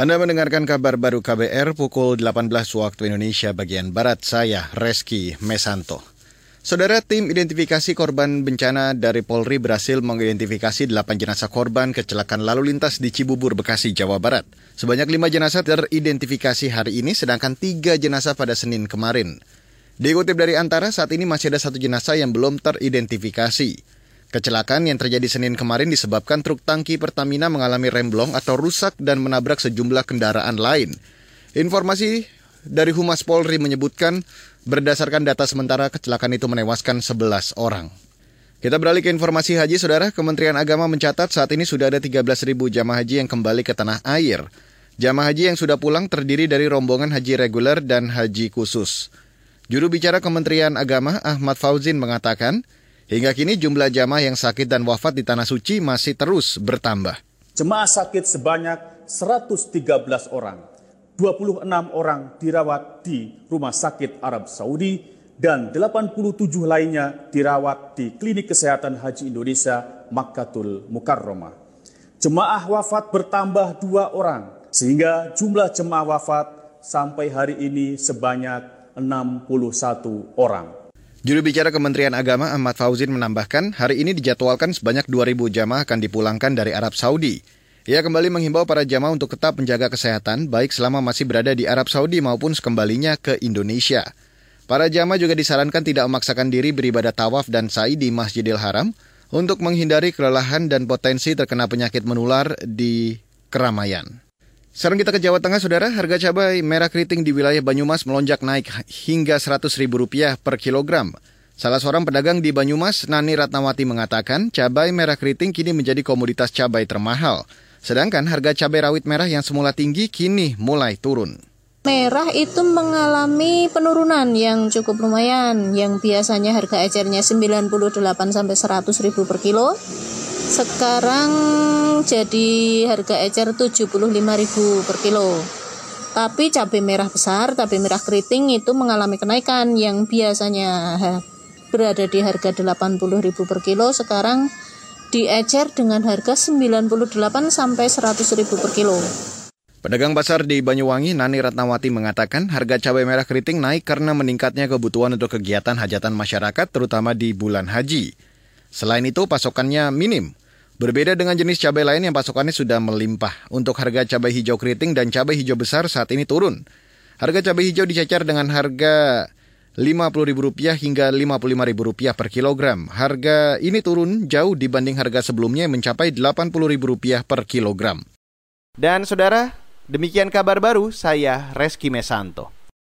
Anda mendengarkan kabar baru KBR pukul 18 waktu Indonesia bagian Barat. Saya Reski Mesanto. Saudara tim identifikasi korban bencana dari Polri berhasil mengidentifikasi 8 jenazah korban kecelakaan lalu lintas di Cibubur, Bekasi, Jawa Barat. Sebanyak 5 jenazah teridentifikasi hari ini, sedangkan 3 jenazah pada Senin kemarin. Dikutip dari Antara, saat ini masih ada satu jenazah yang belum teridentifikasi. Kecelakaan yang terjadi Senin kemarin disebabkan truk tangki Pertamina mengalami remblong atau rusak dan menabrak sejumlah kendaraan lain. Informasi dari Humas Polri menyebutkan berdasarkan data sementara kecelakaan itu menewaskan 11 orang. Kita beralih ke informasi haji, Saudara. Kementerian Agama mencatat saat ini sudah ada 13.000 jamaah haji yang kembali ke tanah air. Jamaah haji yang sudah pulang terdiri dari rombongan haji reguler dan haji khusus. Juru bicara Kementerian Agama Ahmad Fauzin mengatakan, Hingga kini jumlah jamaah yang sakit dan wafat di Tanah Suci masih terus bertambah. Jemaah sakit sebanyak 113 orang, 26 orang dirawat di Rumah Sakit Arab Saudi, dan 87 lainnya dirawat di Klinik Kesehatan Haji Indonesia Makkatul Mukarromah. Jemaah wafat bertambah dua orang, sehingga jumlah jemaah wafat sampai hari ini sebanyak 61 orang. Juru bicara Kementerian Agama Ahmad Fauzin menambahkan, hari ini dijadwalkan sebanyak 2.000 jamaah akan dipulangkan dari Arab Saudi. Ia kembali menghimbau para jamaah untuk tetap menjaga kesehatan, baik selama masih berada di Arab Saudi maupun sekembalinya ke Indonesia. Para jamaah juga disarankan tidak memaksakan diri beribadah tawaf dan sa'i di Masjidil Haram untuk menghindari kelelahan dan potensi terkena penyakit menular di keramaian. Sekarang kita ke Jawa Tengah, Saudara. Harga cabai merah keriting di wilayah Banyumas melonjak naik hingga Rp100.000 per kilogram. Salah seorang pedagang di Banyumas, Nani Ratnawati mengatakan, cabai merah keriting kini menjadi komoditas cabai termahal. Sedangkan harga cabai rawit merah yang semula tinggi kini mulai turun. Merah itu mengalami penurunan yang cukup lumayan, yang biasanya harga ecernya 98 sampai 100 ribu per kilo, sekarang jadi harga ecer 75.000 per kilo. Tapi cabai merah besar, cabai merah keriting itu mengalami kenaikan yang biasanya berada di harga 80.000 per kilo sekarang diecer dengan harga 98 sampai 100.000 per kilo. Pedagang pasar di Banyuwangi, Nani Ratnawati mengatakan harga cabai merah keriting naik karena meningkatnya kebutuhan untuk kegiatan hajatan masyarakat terutama di bulan haji. Selain itu pasokannya minim. Berbeda dengan jenis cabai lain yang pasokannya sudah melimpah. Untuk harga cabai hijau keriting dan cabai hijau besar saat ini turun. Harga cabai hijau dicecar dengan harga Rp50.000 hingga Rp55.000 per kilogram. Harga ini turun jauh dibanding harga sebelumnya yang mencapai Rp80.000 per kilogram. Dan saudara, demikian kabar baru saya Reski Mesanto.